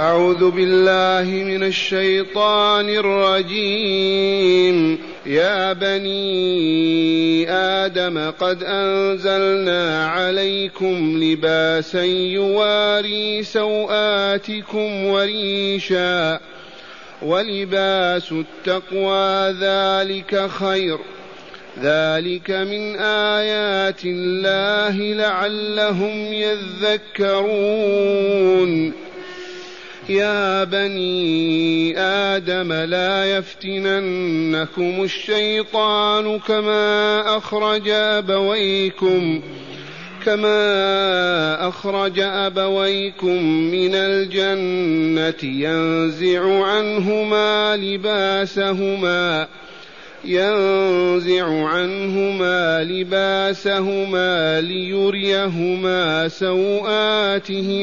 أعوذ بالله من الشيطان الرجيم. يا بني آدم قد أنزلنا عليكم لباسا يواري سوآتكم وريشا. ولباس التقوى ذلك خير. ذلك من آيات الله لعلهم يذكرون. يا بني آدم لا يفتننكم الشيطان كما أخرج أبويكم كما أخرج أبويكم من الجنة ينزع عنهما لباسهما ينزع عنهما لباسهما ليريهما سوآتهما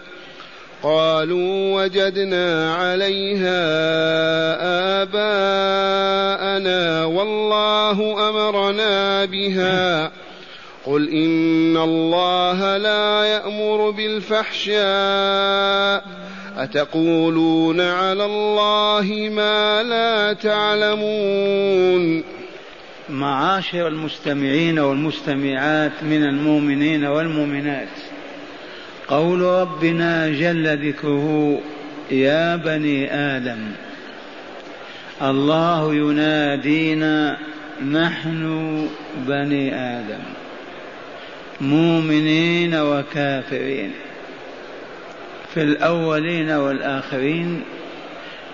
قالوا وجدنا عليها آباءنا والله أمرنا بها. قل إن الله لا يأمر بالفحشاء. أتقولون على الله ما لا تعلمون. معاشر المستمعين والمستمعات من المؤمنين والمؤمنات. قول ربنا جل ذكره يا بني آدم الله ينادينا نحن بني آدم مؤمنين وكافرين في الأولين والآخرين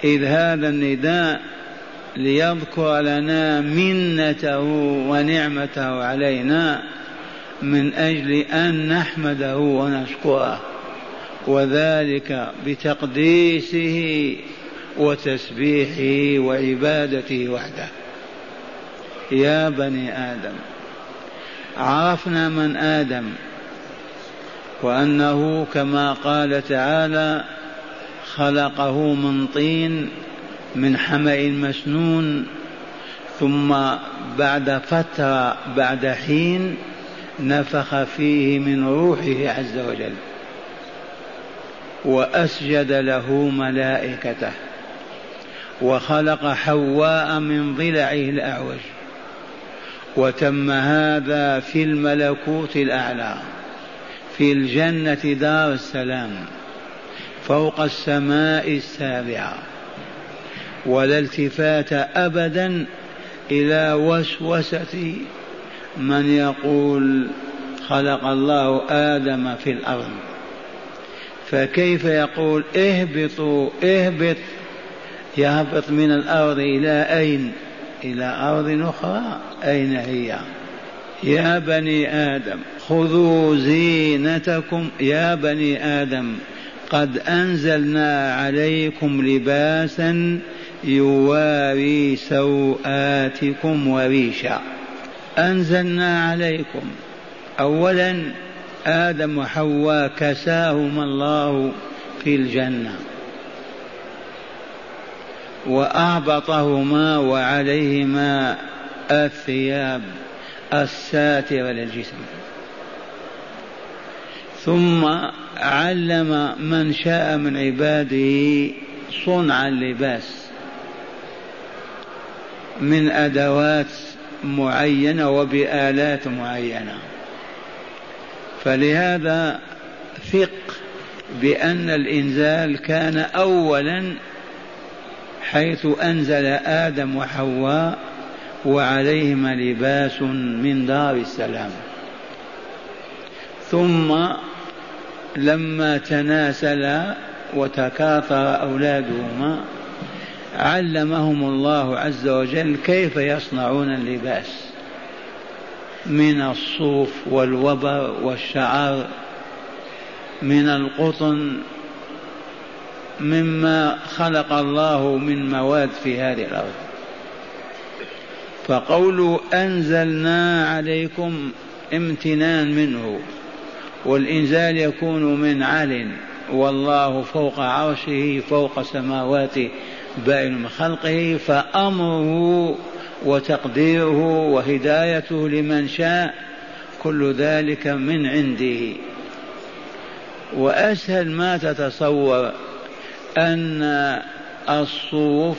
إذ هذا النداء ليذكر لنا منته ونعمته علينا. من أجل أن نحمده ونشكره وذلك بتقديسه وتسبيحه وعبادته وحده. يا بني آدم عرفنا من آدم وأنه كما قال تعالى خلقه من طين من حمأ مسنون ثم بعد فترة بعد حين نفخ فيه من روحه عز وجل. وأسجد له ملائكته. وخلق حواء من ضلعه الأعوج. وتم هذا في الملكوت الأعلى في الجنة دار السلام فوق السماء السابعة. ولا التفات ابدا إلى وسوسة من يقول خلق الله آدم في الأرض؟ فكيف يقول اهبطوا اهبط يهبط من الأرض إلى أين؟ إلى أرض أخرى. أين هي؟ يا بني آدم خذوا زينتكم. يا بني آدم قد أنزلنا عليكم لباسا يواري سوآتكم وريشا. أنزلنا عليكم. أولا آدم وحواء كساهما الله في الجنة وأهبطهما وعليهما الثياب الساترة للجسم. ثم علم من شاء من عباده صنع اللباس من أدوات معينة وبآلات معينة. فلهذا ثق بأن الإنزال كان أولا حيث أنزل آدم وحواء وعليهما لباس من دار السلام. ثم لما تناسلا وتكاثر أولادهما علمهم الله عز وجل كيف يصنعون اللباس من الصوف والوبر والشعر من القطن مما خلق الله من مواد في هذه الأرض. فقول أنزلنا عليكم امتنان منه والإنزال يكون من عل والله فوق عرشه فوق سماواته بائن من خلقه فأمره وتقديره وهدايته لمن شاء كل ذلك من عنده. وأسهل ما تتصور أن الصوف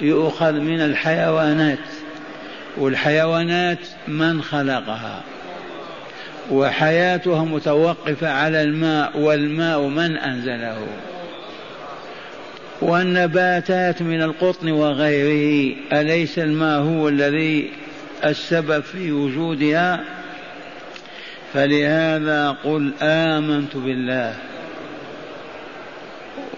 يؤخذ من الحيوانات والحيوانات من خلقها. وحياتها متوقفة على الماء والماء من أنزله. والنباتات من القطن وغيره أليس الماء هو الذي السبب في وجودها؟ فلهذا قل آمنت بالله.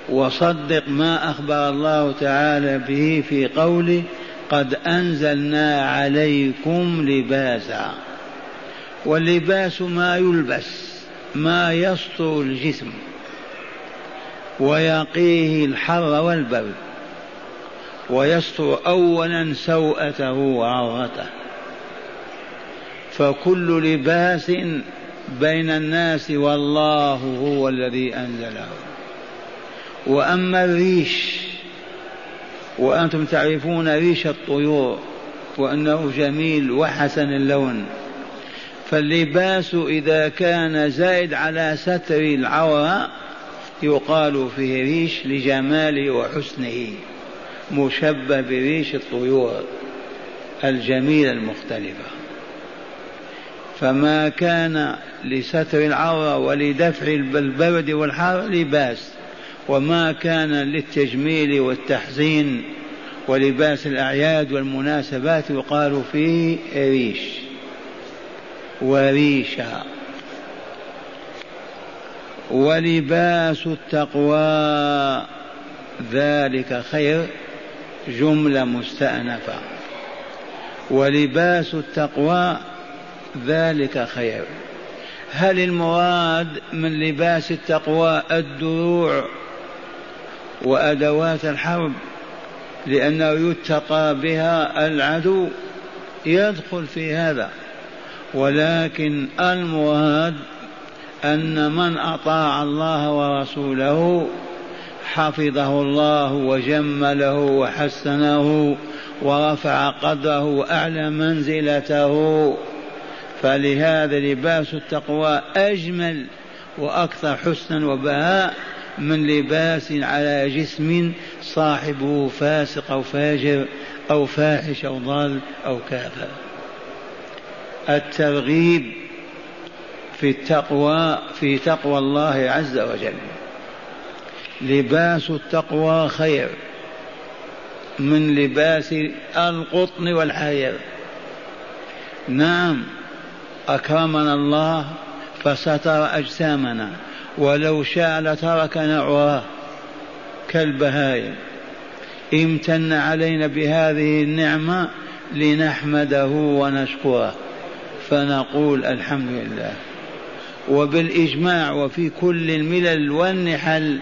وصدق ما أخبر الله تعالى به في قوله قد أنزلنا عليكم لباسا واللباس ما يلبس ما يستر الجسم. ويقيه الحر والبرد ويستر اولا سوءته وعورته. فكل لباس بين الناس والله هو الذي أنزله. وأما الريش وأنتم تعرفون ريش الطيور وأنه جميل وحسن اللون فاللباس إذا كان زائد على ستر العورة يقال فيه ريش لجماله وحسنه مشبه بريش الطيور الجميلة المختلفة. فما كان لستر العورة ولدفع البرد والحر لباس وما كان للتجميل والتحزين ولباس الأعياد والمناسبات يقال فيه ريش. وريشا ولباس التقوى ذلك خير جملة مستأنفة. ولباس التقوى ذلك خير. هل المراد من لباس التقوى الدروع وأدوات الحرب؟ لأنه يتقى بها العدو يدخل في هذا. ولكن المراد أن من أطاع الله ورسوله حفظه الله وجمله وحسنه ورفع قدره وأعلى منزلته فلهذا لباس التقوى أجمل وأكثر حسنا وبهاء من لباس على جسم صاحبه فاسق أو فاجر أو فاحش أو ضال أو كافر. الترغيب في التقوى في تقوى الله عز وجل. لباس التقوى خير من لباس القطن والحرير نعم أكرمنا الله فستر أجسامنا ولو شاء لتركنا عراه كالبهائم. امتن علينا بهذه النعمة لنحمده ونشكره. فنقول الحمد لله. وبالإجماع وفي كل الملل والنحل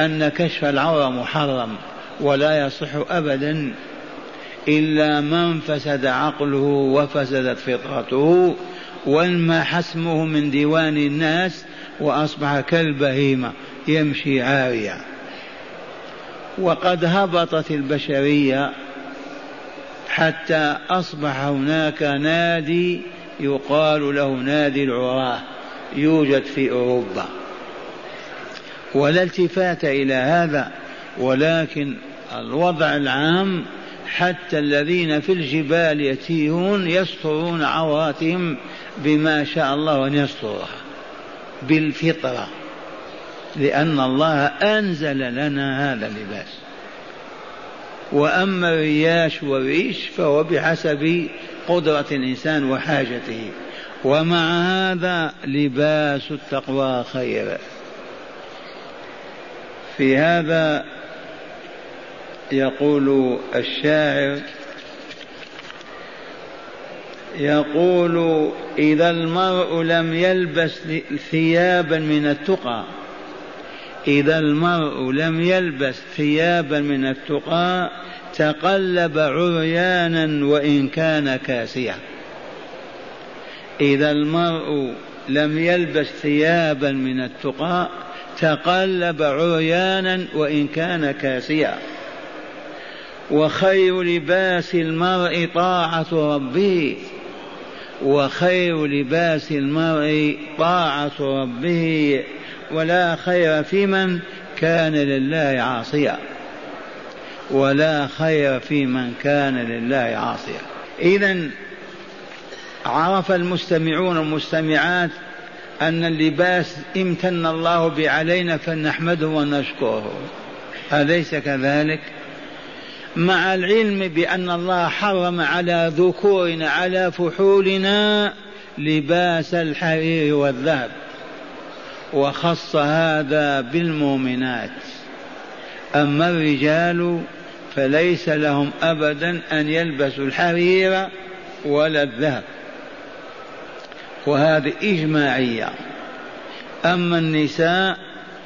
أن كشف العورة محرم ولا يصح أبدا إلا من فسد عقله وفسدت فطرته وانما حسمه من ديوان الناس وأصبح كالبهيمة يمشي عاريا. وقد هبطت البشرية حتى أصبح هناك نادي يقال له نادي العراة. يوجد في أوروبا. ولا التفات إلى هذا ولكن الوضع العام حتى الذين في الجبال يتيهون يسترون عوراتهم بما شاء الله أن يسترها. بالفطرة. لأن الله أنزل لنا هذا اللباس. وأما الرياش والريش فهو بحسب قدرة الإنسان وحاجته. ومع هذا لباس التقوى خير. في هذا يقول الشاعر يقول إذا المرء لم يلبس ثيابا من التقى إذا المرء لم يلبس ثيابا من التقى تقلب عريانا وإن كان كاسيا. إذا المرء لم يلبس ثيابا من التقى تقلب عريانا وإن كان كاسيا. وخير لباس المرء طاعة ربه وخير لباس المرء طاعة ربه. ولا خير في من كان لله عاصيا. ولا خير في من كان لله عاصيا. إذا عرف المستمعون والمستمعات أن اللباس امتن الله به علينا فلنحمده ونشكره. أليس كذلك؟ مع العلم بأن الله حرم على ذكورنا على فحولنا لباس الحرير والذهب وخص هذا بالمؤمنات. أما الرجال فليس لهم أبدا أن يلبسوا الحرير ولا الذهب. وهذه إجماعية. أما النساء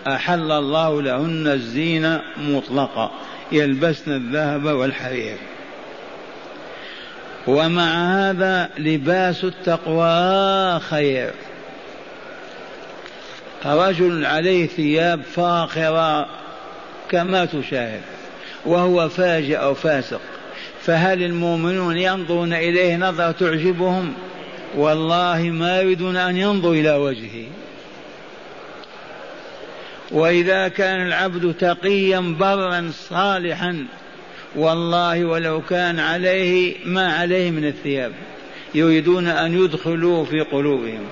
أحل الله لهن الزينة مطلقة يلبسن الذهب والحرير. ومع هذا لباس التقوى خير. رجل عليه ثياب فاخرة كما تشاهد وهو فاجئ أو فاسق فهل المؤمنون ينظرون إليه نظرة تعجبهم؟ والله ما يريدون أن ينظروا إلى وجهه. وإذا كان العبد تقيا برا صالحا والله ولو كان عليه ما عليه من الثياب. يريدون أن يدخلوا في قلوبهم.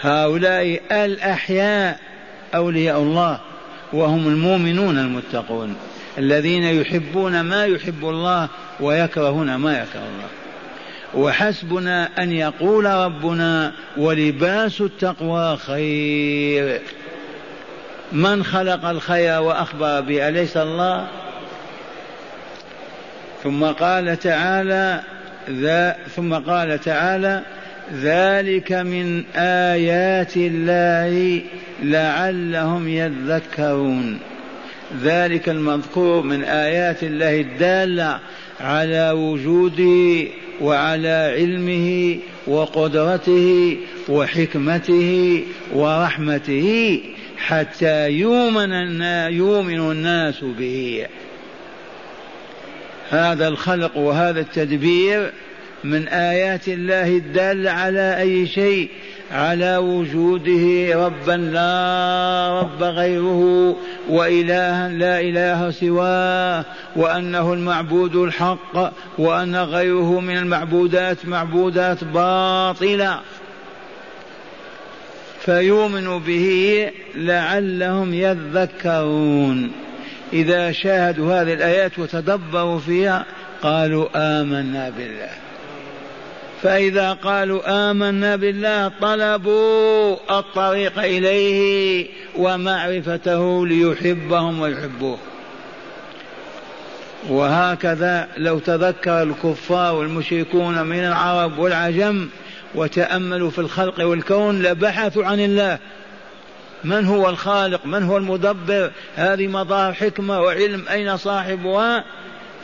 هؤلاء الأحياء أولياء الله وهم المؤمنون المتقون الذين يحبون ما يحب الله ويكرهون ما يكره الله. وحسبنا أن يقول ربنا ولباس التقوى خير. من خلق الخير وأخبر به أليس الله؟ ثم قال تعالى ذا ثم قال تعالى ذلك من آيات الله لعلهم يذكرون. ذلك المذكور من آيات الله الدالة على وجوده وعلى علمه وقدرته وحكمته ورحمته حتى يؤمن يؤمن الناس به. هذا الخلق وهذا التدبير من آيات الله الدالة على أي شيء؟ على وجوده ربا لا رب غيره وإلها لا إله سواه وأنه المعبود الحق وأن غيره من المعبودات معبودات باطلة. فيؤمن به لعلهم يذكرون. إذا شاهدوا هذه الآيات وتدبروا فيها قالوا آمنا بالله. فإذا قالوا آمنا بالله طلبوا الطريق إليه ومعرفته ليحبهم ويحبوه. وهكذا لو تذكر الكفار والمشركون من العرب والعجم وتأملوا في الخلق والكون لبحثوا عن الله. من هو الخالق؟ من هو المدبر؟ هذه مظاهر حكمة وعلم أين صاحبها؟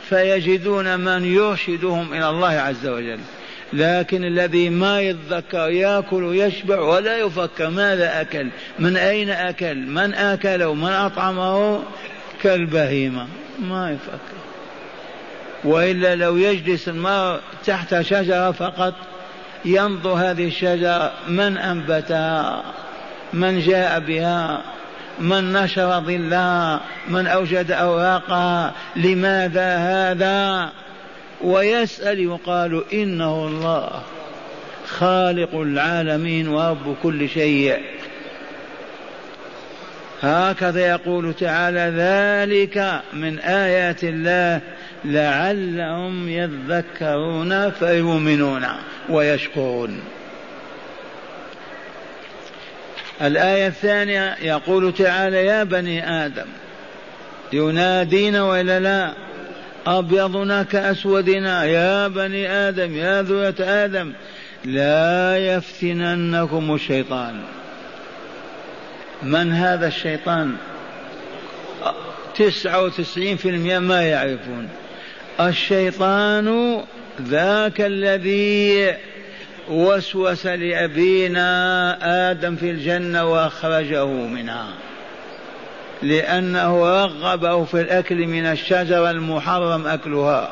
فيجدون من يرشدهم إلى الله عز وجل. لكن الذي ما يتذكر يأكل ويشبع ولا يفكر ماذا أكل من أين أكل من أكله من أطعمه؟ كالبهيمة ما يفكر. وإلا لو يجلس المرء تحت شجرة فقط ينظر هذه الشجرة من أنبتها من جاء بها من نشر ظلها من أوجد أوراقها لماذا هذا؟ ويسأل يقال إنه الله خالق العالمين ورب كل شيء. هكذا يقول تعالى ذلك من آيات الله لعلهم يذكرون فيؤمنون ويشكرون. الآية الثانية يقول تعالى يا بني آدم ينادينا وإلا لا؟ أبيضنا كأسودنا يا بني آدم يا ذرية آدم لا يفتننكم الشيطان. من هذا الشيطان؟ تسعة وتسعين في المئة ما يعرفون. الشيطان ذاك الذي وسوس لأبينا آدم في الجنة وأخرجه منها. لأنه رغبه في الأكل من الشجرة المحرم أكلها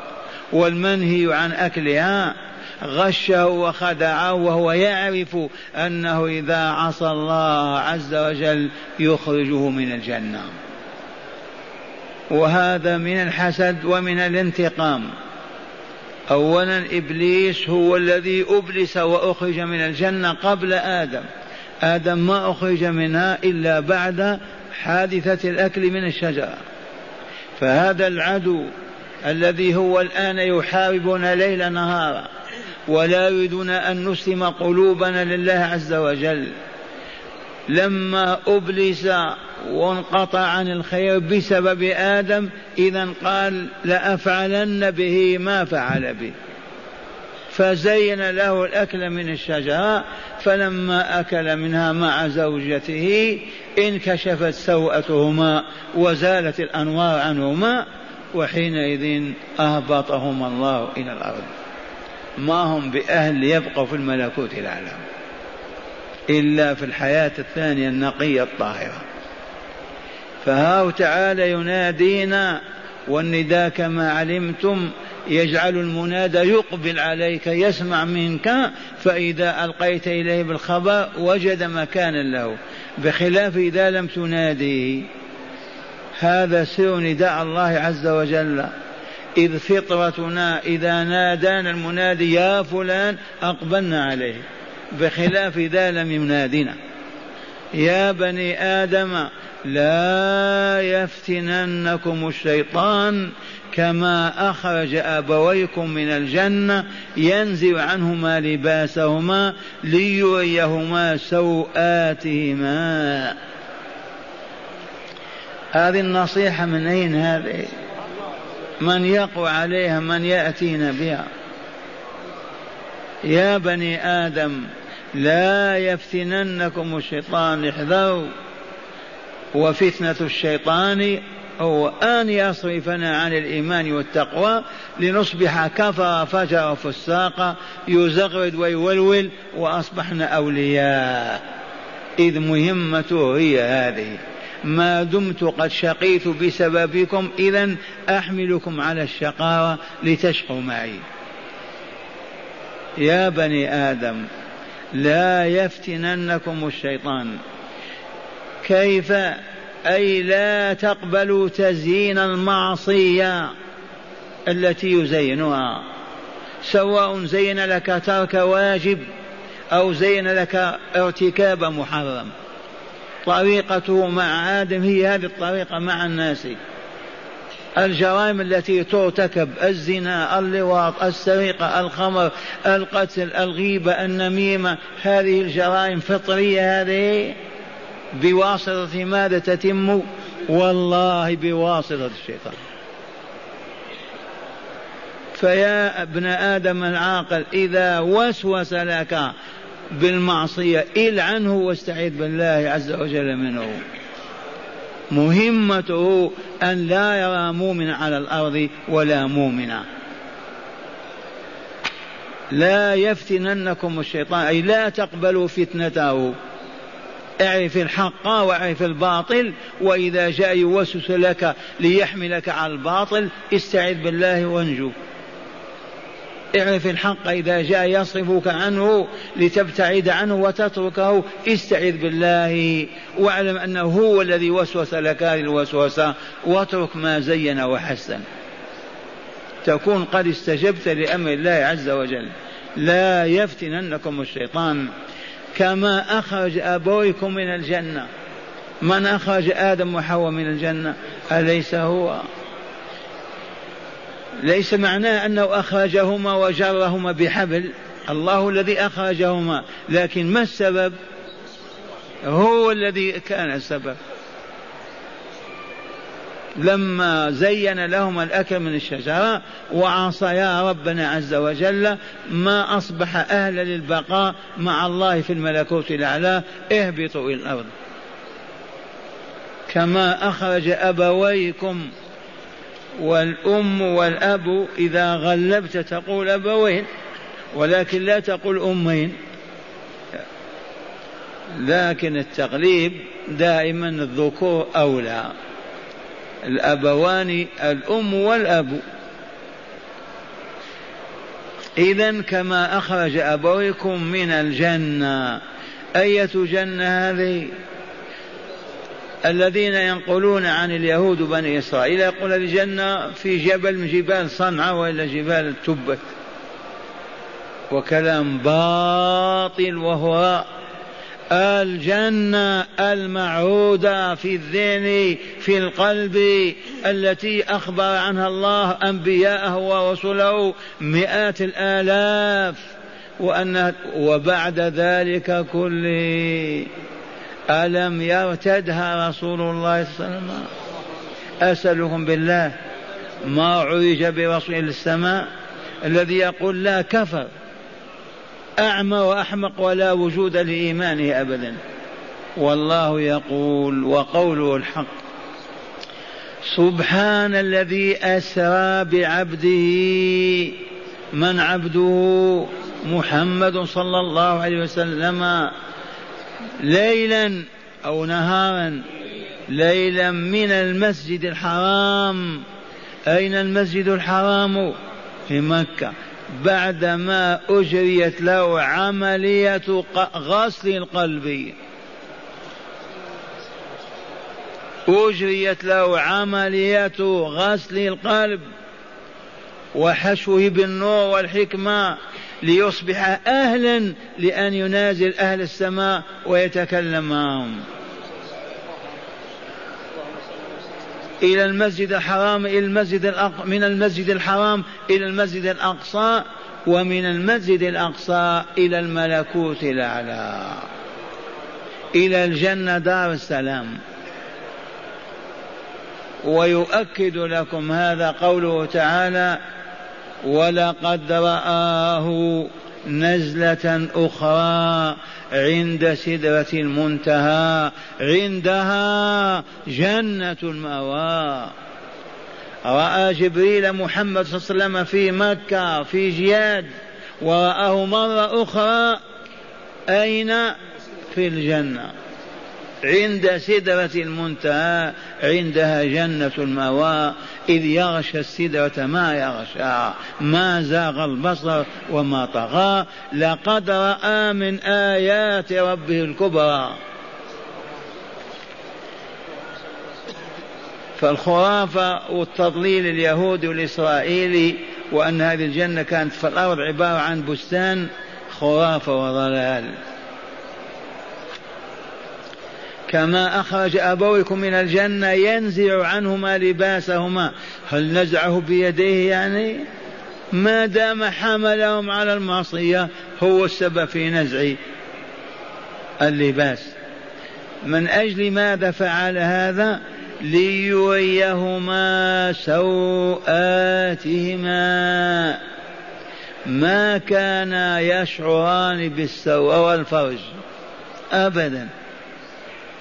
والمنهي عن أكلها غشه وخدعه وهو يعرف أنه إذا عصى الله عز وجل يخرجه من الجنة. وهذا من الحسد ومن الانتقام. اولا إبليس هو الذي أبلس وأخرج من الجنة قبل آدم. آدم ما أخرج منها إلا بعد حادثة الأكل من الشجره فهذا العدو الذي هو الآن يحاربنا ليل نهارا ولا يريدون أن نسلم قلوبنا لله عز وجل لما أبلس وانقطع عن الخير بسبب آدم إذا قال لأفعلن به ما فعل به. فزين له الأكل من الشجرة فلما أكل منها مع زوجته انكشفت سوءتهما وزالت الأنوار عنهما وحينئذ أهبطهما الله إلى الأرض. ما هم بأهل يبقوا في الملكوت الأعلى إلا في الحياة الثانية النقية الطاهرة. فهاو تعالى ينادينا والنداء كما علمتم يجعل المنادى يقبل عليك يسمع منك فإذا ألقيت إليه بالخبر وجد مكانا له. بخلاف إذا لم تناديه هذا سر نداء الله عز وجل. إذ فطرتنا إذا نادانا المنادي يا فلان أقبلنا عليه. بخلاف إذا لم ينادنا يا بني آدم لا يفتننكم الشيطان كما أخرج أبويكم من الجنة ينزع عنهما لباسهما ليريهما سوآتهما. هذه النصيحة من أين هذه؟ من يقوى عليها من يأتينا بها. يا بني آدم لا يفتننكم الشيطان احذروا. وفتنة الشيطان هو أن يصرفنا عن الإيمان والتقوى لنصبح كفر فجر فساق يزغرد ويولول وأصبحنا أولياء. إذ مهمته هي هذه. ما دمت قد شقيت بسببكم إذا أحملكم على الشقاوة لتشقوا معي. يا بني آدم لا يفتننكم الشيطان. كيف أي لا تقبلوا تزيين المعصية التي يزينها. سواء زين لك ترك واجب أو زين لك ارتكاب محرم. طريقته مع آدم هي هذه الطريقة مع الناس. الجرائم التي ترتكب الزنا اللواط السرقة الخمر القتل الغيبة النميمة هذه الجرائم فطرية هذه؟ بواسطة ماذا تتم؟ والله بواسطة الشيطان. فيا ابن آدم العاقل إذا وسوس لك بالمعصية إلعنه واستعذ بالله عز وجل منه. مهمته أن لا يرى مؤمنا على الأرض ولا مؤمنا لا يفتننكم الشيطان أي لا تقبلوا فتنته. اعرف الحق واعرف الباطل وإذا جاء يوسوس لك ليحملك على الباطل استعذ بالله وانجو. اعرف الحق إذا جاء يصرفك عنه لتبتعد عنه وتتركه استعذ بالله. واعلم أنه هو الذي وسوس لك هذه الوسوسة واترك ما زين وحسن. تكون قد استجبت لأمر الله عز وجل. لا يفتننكم الشيطان. كما أخرج أبويكم من الجنة. من أخرج آدم وحواء من الجنة؟ أليس هو؟ ليس معناه أنه أخرجهما وجرهما بحبل. الله الذي أخرجهما لكن ما السبب؟ هو الذي كان السبب. لما زين لهم الأكل من الشجرة وعصيا ربنا عز وجل ما أصبح أهلا للبقاء مع الله في الملكوت الأعلى اهبطوا إلى الأرض. كما أخرج أبويكم والأم والأب إذا غلبت تقول أبوين ولكن لا تقول أمين. لكن التغليب دائما الذكور أولى. الأبوان الأم والأب. إذا كما أخرج أبويكم من الجنة. أية جنة هذه؟ الذين ينقلون عن اليهود بني إسرائيل. يقول الجنة في جبل من جبال صنعاء وإلا جبال التبت وكلام باطل وهو الجنة المعهودة في الذهن في القلب التي أخبر عنها الله أنبياءه ورسله مئات الآلاف وأن وبعد ذلك كله. ألم يرتدها رسول الله صلى الله عليه وسلم؟ أسألكم بالله. ما عرج برسول السماء الذي يقول لا كفر. أعمى وأحمق ولا وجود لإيمانه أبدا. والله يقول وقوله الحق سبحان الذي أسرى بعبده من عبده محمد صلى الله عليه وسلم ليلا أو نهارا ليلا من المسجد الحرام. أين المسجد الحرام؟ في مكة. بعدما أجريت له عملية غسل القلب. أجريت له عملية غسل القلب وحشوه بالنور والحكمة ليصبح أهلا لأن ينازل أهل السماء ويتكلم معهم إلى المسجد الحرام إلى المسجد الأق... من المسجد الحرام إلى المسجد الأقصى ومن المسجد الأقصى إلى الملكوت الأعلى. إلى الجنة دار السلام. ويؤكد لكم هذا قوله تعالى ولقد رآه نزلة أخرى عند سدرة المنتهى عندها جنة المأوى. رأى جبريل محمد صلى الله عليه وسلم في مكة في جياد ورآه مرة أخرى. أين؟ في الجنة. عند سدرة المنتهى عندها جنة المأوى إذ يغشى السدرة ما يغشى ما زاغ البصر وما طغى لقد رأى من آيات ربه الكبرى. فالخرافة والتضليل اليهودي والإسرائيلي وأن هذه الجنة كانت في الأرض عبارة عن بستان خرافة وضلال. كما أخرج أبويكم من الجنة ينزع عنهما لباسهما. هل نزعه بيديه يعني؟ ما دام حملهم على المعصية هو السبب في نزع اللباس. من أجل ماذا فعل هذا؟ ليريهما سوآتهما. ما كانا يشعران بالسوء والفرج. أبدا.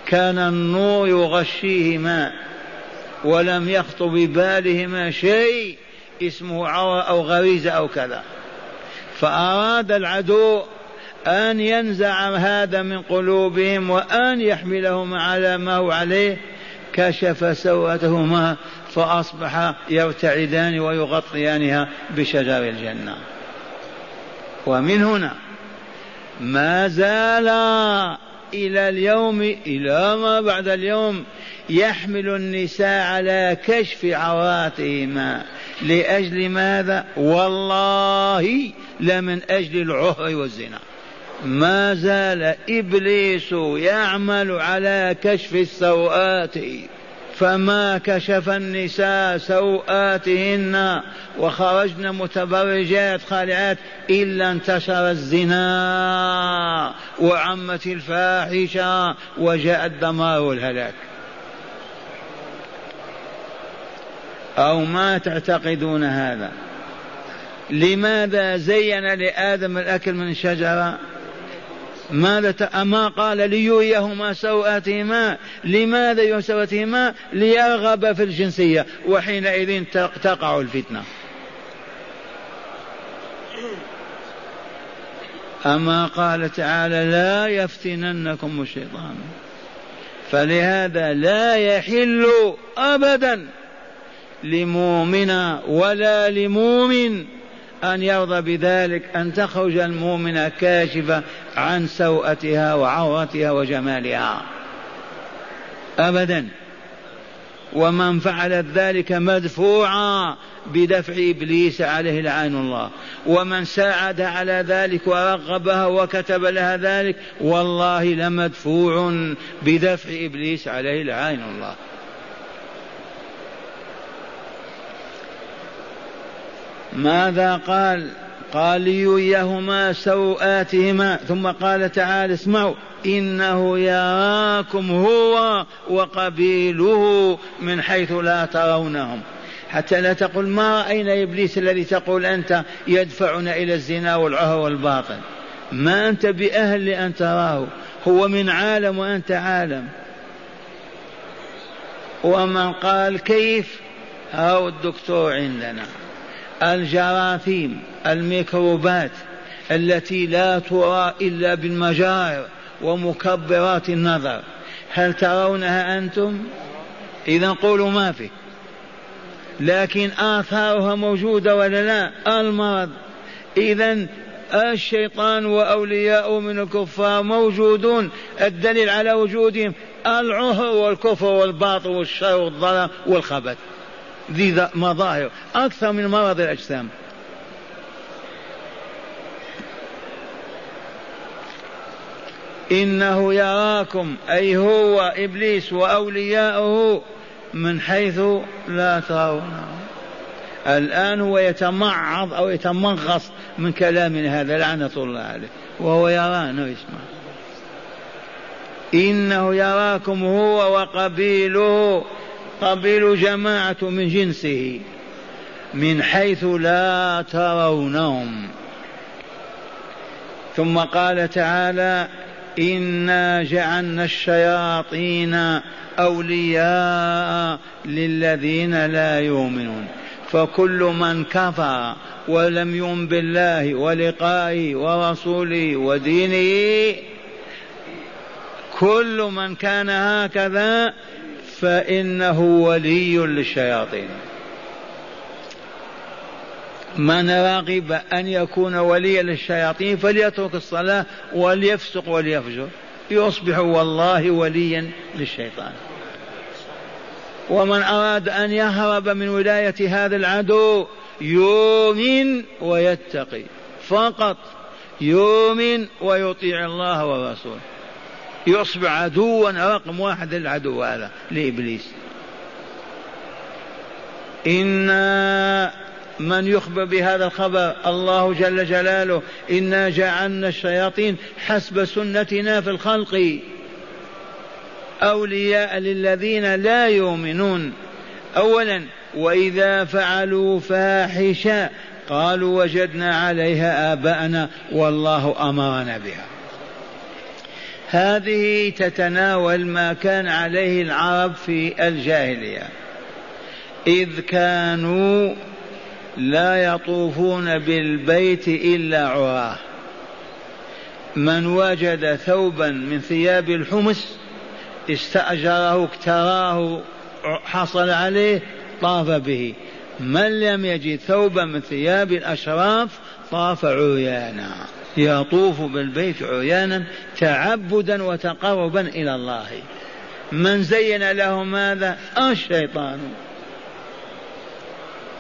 كان النور يغشيهما ولم يخطر ببالهما شيء اسمه عورة أو غريزة أو كذا. فأراد العدو أن ينزع هذا من قلوبهم وأن يحملهم على ما هو عليه. كشف سوءتهما فأصبح يرتعدان ويغطيانها بشجر الجنة. ومن هنا ما زال إلى اليوم إلى ما بعد اليوم يحمل النساء على كشف عوراتهما لأجل ماذا؟ والله لمن أجل العهر والزنا. ما زال إبليس يعمل على كشف السوءات. فما كشف النساء سوآتهن وخرجن متبرجات خالعات إلا انتشر الزنا وعمت الفاحشة وجاء الدمار والهلاك. أو ما تعتقدون هذا؟ لماذا زين لآدم الأكل من ماذا أما قال ليريهما سوءاتهما لماذا يريهما سوءاتهما ليرغب في الجنسية وحينئذ تقع الفتنة. أما قال تعالى لا يفتننكم الشيطان فلهذا لا يحل أبدا لمؤمن ولا لمؤمن أن يرضى بذلك أن تخرج المؤمنة كاشفة عن سوءتها وعورتها وجمالها. أبدا. ومن فعل ذلك مدفوعا بدفع إبليس عليه لعين الله. ومن ساعد على ذلك ورغبها وكتب لها ذلك والله لمدفوع بدفع إبليس عليه لعين الله. ماذا قال؟ قال ليريهما سوآتهما ثم قال تعالى اسمعوا إنه يراكم هو وقبيله من حيث لا ترونهم. حتى لا تقول ما رأينا إبليس الذي تقول أنت يدفعنا إلى الزنا والعهر والباطل. ما أنت بأهل لأن تراه. هو من عالم وأنت عالم. ومن قال كيف؟ أو الدكتور عندنا. الجراثيم الميكروبات التي لا ترى إلا بالمجار ومكبرات النظر. هل ترونها أنتم؟ إذا قولوا ما في. لكن آثارها موجودة ولا لا؟ المرض. إذا الشيطان وأولياؤه من الكفار موجودون. الدليل على وجودهم العهر والكفر والباطل والشر والضرر والخبث. ذي مظاهر أكثر من مرض الأجسام. إنه يراكم أي هو إبليس وأولياؤه من حيث لا ترونه الآن هو يتمعظ أو يتمغص من كلام هذا لعنة الله عليه. وهو يرانا ويسمع إنه يراكم هو وقبيله. قبيل جماعة من جنسه من حيث لا ترونهم. ثم قال تعالى إنا جعلنا الشياطين أولياء للذين لا يؤمنون. فكل من كفر ولم يؤمن بالله ولقائه ورسوله ودينه كل من كان هكذا فإنه ولي للشياطين من رغب أن يكون وليا للشياطين فليترك الصلاة وليفسق وليفجر. يصبح والله وليا للشيطان. ومن أراد أن يهرب من ولاية هذا العدو يؤمن ويتقي. فقط يؤمن ويطيع الله ورسوله. يصبح عدوا رقم واحد للعدو هذا لإبليس. إنا من يخبر بهذا الخبر الله جل جلاله إنا جعلنا الشياطين حسب سنتنا في الخلق. أولياء للذين لا يؤمنون. أولا وإذا فعلوا فاحشة قالوا وجدنا عليها آباءنا والله أمرنا بها. هذه تتناول ما كان عليه العرب في الجاهلية. إذ كانوا لا يطوفون بالبيت إلا عراه. من وجد ثوبا من ثياب الحمص استأجره اكتراه حصل عليه طاف به. من لم يجد ثوبا من ثياب الأشراف طاف عريانا. يطوف بالبيت عريانا تعبدا وتقربا إلى الله. من زين له ماذا؟ الشيطان.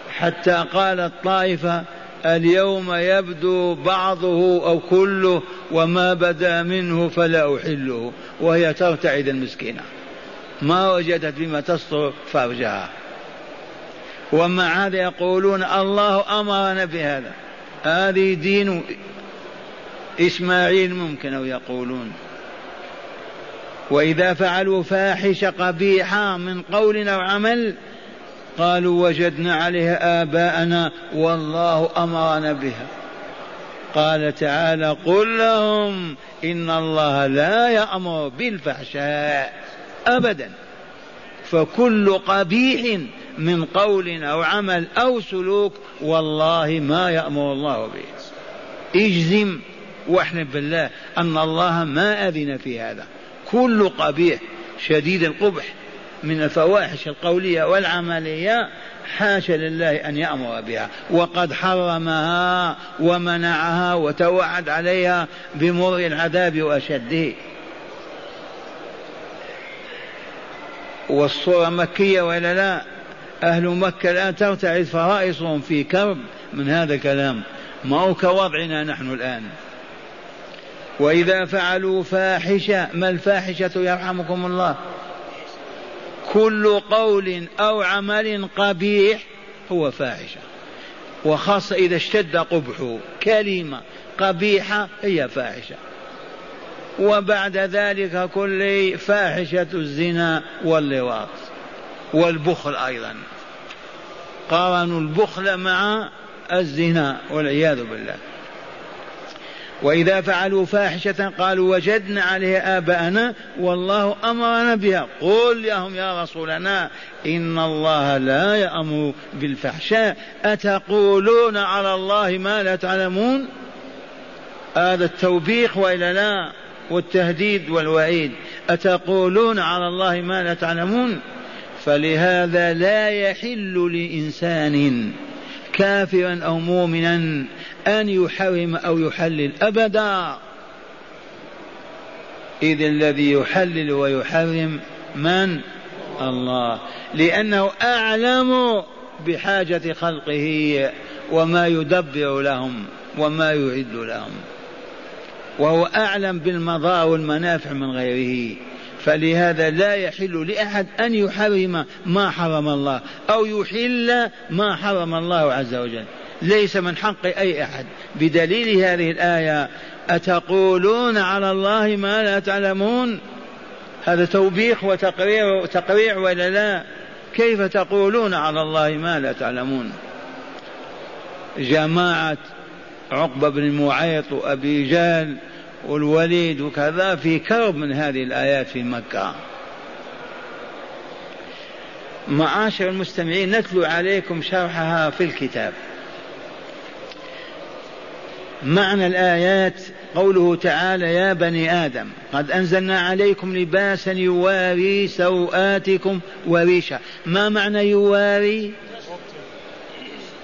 حتى قالت طائفه اليوم يبدو بعضه أو كله وما بدا منه فلا أحله وهي ترتعد المسكينة. ما وجدت بما تستر فرجها. ومع هذا يقولون الله أمرنا بهذا. هذه دين إسماعيل ممكن أو يقولون. وإذا فعلوا فاحشة قبيحة من قول أو عمل قالوا وجدنا عليها آباءنا والله أمرنا بها. قال تعالى قل لهم إن الله لا يأمر بالفحشاء أبدا. فكل قبيح من قول أو عمل أو سلوك والله ما يأمر الله به. اجزم واحلف بالله أن الله ما أذن في هذا. كل قبيح شديد القبح من الفواحش القولية والعملية حاشا لله أن يأمر بها. وقد حرمها ومنعها وتوعد عليها بمر العذاب وأشده. والصورة مكية ولا لا؟ أهل مكة الآن ترتعد فرائصهم في كرب من هذا الكلام. ما هو كوضعنا نحن الآن؟ وإذا فعلوا فاحشة ما الفاحشة يرحمكم الله؟ كل قول أو عمل قبيح هو فاحشة. وخاصة إذا اشتد قبحه كلمة قبيحة هي فاحشة. وبعد ذلك كل فاحشة الزنا واللواط. والبخل أيضا. قارنوا البخل مع الزنا والعياذ بالله. وإذا فعلوا فاحشة قالوا وجدنا عليها آباءنا والله أمرنا بها. قل لهم يا رسولنا إن الله لا يأمر بالفحشاء. أتقولون على الله ما لا تعلمون؟ هذا التوبيخ وإلا لا والتهديد والوعيد. أتقولون على الله ما لا تعلمون؟ فلهذا لا يحل لإنسان كافرا أو مؤمنا أن يحرم أو يحلل أبدا. إذ الذي يحلل ويحرم من؟ الله. لأنه أعلم بحاجة خلقه وما يدبر لهم وما يعد لهم. وهو أعلم بالمضار والمنافع من غيره. فلهذا لا يحل لأحد أن يحرم ما حرم الله أو يحل ما حرم الله عز وجل. ليس من حق أي أحد. بدليل هذه الآية أتقولون على الله ما لا تعلمون؟ هذا توبيخ وتقريع تقريع ولا لا؟ كيف تقولون على الله ما لا تعلمون؟ جماعة عقبة بن معيط وأبي جهل والوليد وكذا في كرب من هذه الآيات في مكة. معاشر المستمعين نتلو عليكم شرحها في الكتاب. معنى الآيات قوله تعالى يا بني آدم قد أنزلنا عليكم لباسا يواري سوآتكم وريشا. ما معنى يواري؟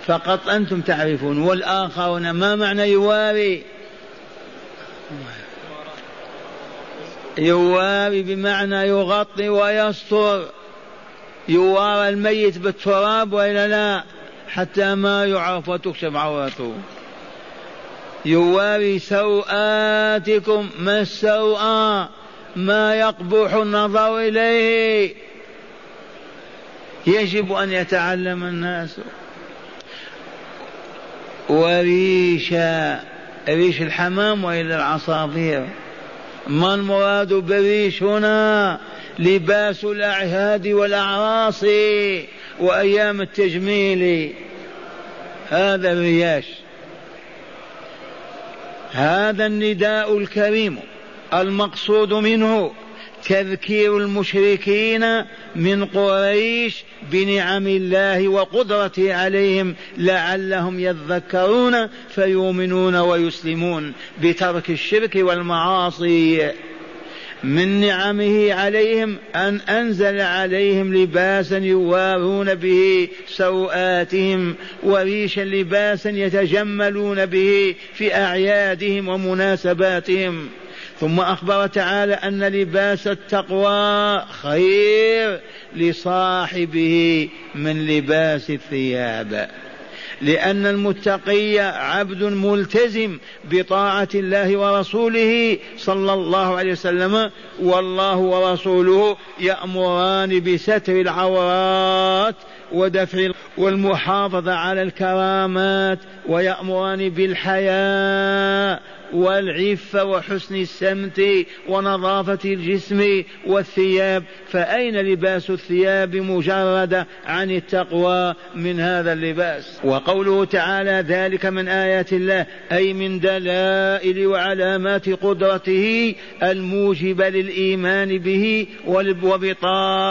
فقط أنتم تعرفون والآخرون ما معنى يواري؟ يواري بمعنى يغطي ويستر. يوارى الميت بالتراب وإلا لا؟ حتى ما يعرف وتكشف عورته. يواري سوآتكم ما السوء ما يقبح النظر إليه. يجب أن يتعلم الناس. وريشا ريش الحمام وإلى العصافير. ما المراد بالريش هنا؟ لباس الأعهاد والأعراس وأيام التجميل. هذا الرياش. هذا النداء الكريم المقصود منه تذكير المشركين من قريش بنعم الله وقدرته عليهم لعلهم يذكرون فيؤمنون ويسلمون بترك الشرك والمعاصي. من نعمه عليهم أن أنزل عليهم لباسا يوارون به سوآتهم وريشا لباسا يتجملون به في أعيادهم ومناسباتهم. ثم أخبر تعالى أن لباس التقوى خير لصاحبه من لباس الثياب. لأن المتقي عبد ملتزم بطاعة الله ورسوله صلى الله عليه وسلم والله ورسوله يأمران بستر العورات ودفع والمحافظة على الكرامات ويأمران بالحياء والعفة وحسن السمت ونظافة الجسم والثياب. فأين لباس الثياب مجرد عن التقوى من هذا اللباس؟ وقوله تعالى ذلك من آيات الله أي من دلائل وعلامات قدرته الموجبة للإيمان به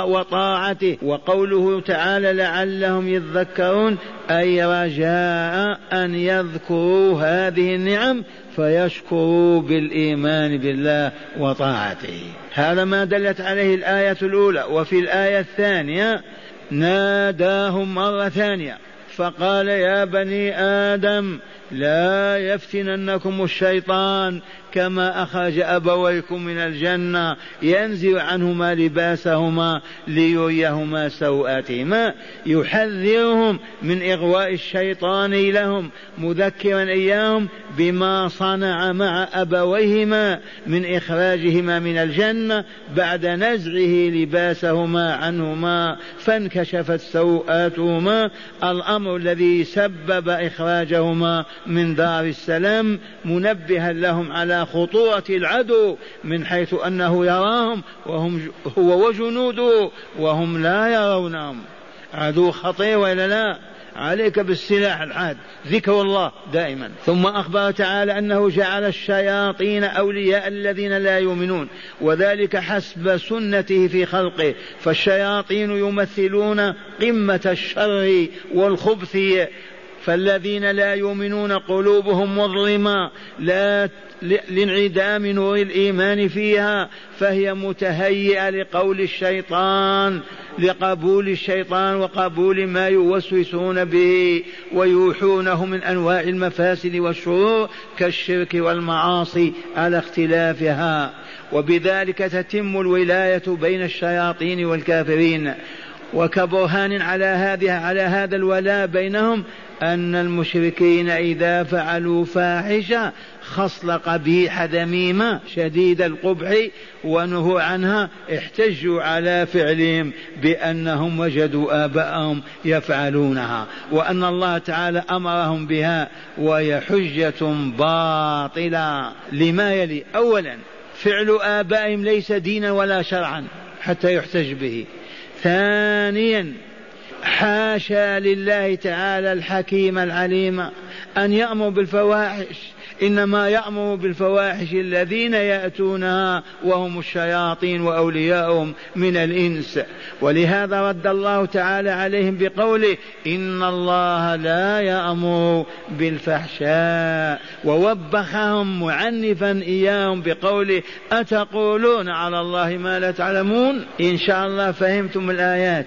وطاعته. وقوله تعالى لعلهم يذكرون أي رجاء أن يذكروا هذه النعم فيشكروا بالإيمان بالله وطاعته. هذا ما دلت عليه الآية الأولى وفي الآية الثانية ناداهم مرة ثانية فقال يا بني آدم لا يفتننكم الشيطان كما أخرج أبويكم من الجنة ينزع عنهما لباسهما ليريهما سوءاتهما يحذرهم من إغواء الشيطان لهم مذكرا إياهم بما صنع مع أبويهما من إخراجهما من الجنة بعد نزعه لباسهما عنهما فانكشفت سوءاتهما الأمر الذي سبب إخراجهما من دار السلام منبها لهم على خطورة العدو من حيث أنه يراهم وهم هو وجنوده وهم لا يرونهم. عدو خطير ولا لا؟ عليك بالسلاح الحاد. ذكر الله دائما. ثم أخبر تعالى أنه جعل الشياطين أولياء الذين لا يؤمنون وذلك حسب سنته في خلقه. فالشياطين يمثلون قمة الشر والخبث فالذين لا يؤمنون قلوبهم مظلمة لا لانعدام نور الإيمان فيها فهي متهيئة لقول الشيطان لقبول الشيطان وقبول ما يوسوسون به ويوحونه من أنواع المفاسد والشرور كالشرك والمعاصي على اختلافها. وبذلك تتم الولاية بين الشياطين والكافرين. وكبرهان على هذه على هذا الولاء بينهم أن المشركين إذا فعلوا فاحشة خصل قبيحة ذميمة شديد القبح ونهوا عنها احتجوا على فعلهم بأنهم وجدوا آباءهم يفعلونها وأن الله تعالى أمرهم بها وهي حجة باطلة لما يلي أولا فعل آبائهم ليس دينا ولا شرعا حتى يحتج به ثانيا حاشا لله تعالى الحكيم العليم أن يأمر بالفواحش إنما يأمر بالفواحش الذين يأتونها وهم الشياطين وأولياؤهم من الإنس. ولهذا رد الله تعالى عليهم بقوله إن الله لا يأمر بالفحشاء. ووبخهم معنفا إياهم بقوله أتقولون على الله ما لا تعلمون؟ إن شاء الله فهمتم الآيات.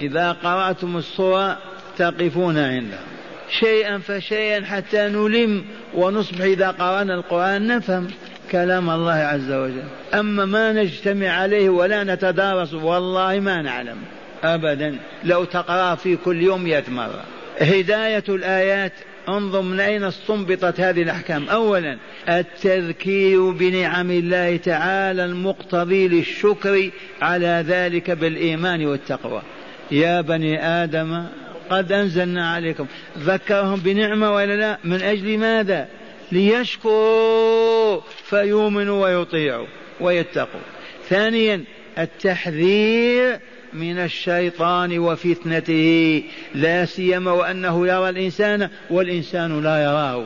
إذا قرأتم الصورة تقفون عندها شيئا فشيئا حتى نلم ونصبح إذا قرأنا القرآن نفهم كلام الله عز وجل. أما ما نجتمع عليه ولا نتدارس والله ما نعلم أبدا. لو تقرأ في كل يوم مئة مرة. هداية الآيات انظر من أين استنبطت هذه الأحكام. أولا التذكير بنعم الله تعالى المقتضي للشكر على ذلك بالإيمان والتقوى. يا بني آدم قد أنزلنا عليكم. ذكرهم بنعمة ولا لا؟ من أجل ماذا؟ ليشكروا فيؤمنوا ويطيعوا ويتقوا. ثانيا التحذير من الشيطان وفتنته. لا سيما وأنه يرى الإنسان والإنسان لا يراه.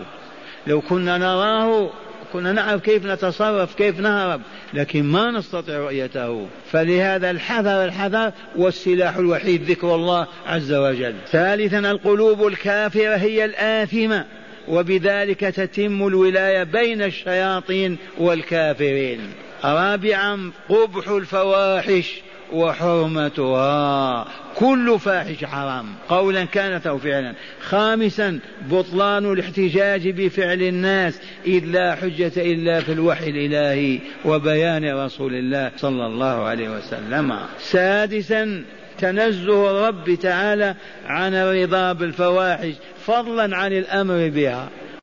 لو كنا نراه كنا نعرف كيف نتصرف كيف نهرب لكن ما نستطيع رؤيته. فلهذا الحذر الحذر والسلاح الوحيد ذكر الله عز وجل. ثالثا القلوب الكافرة هي الآثمة وبذلك تتم الولاية بين الشياطين والكافرين. رابعا قبح الفواحش وحرمتها. كل فاحش حرام. قولا كانت أو فعلا. خامسا بطلان الاحتجاج بفعل الناس. إذ لا حجة إلا في الوحي الإلهي وبيان رسول الله صلى الله عليه وسلم. سادسا تنزه الرب تعالى عن الرضا بالفواحش فضلا عن الأمر بها.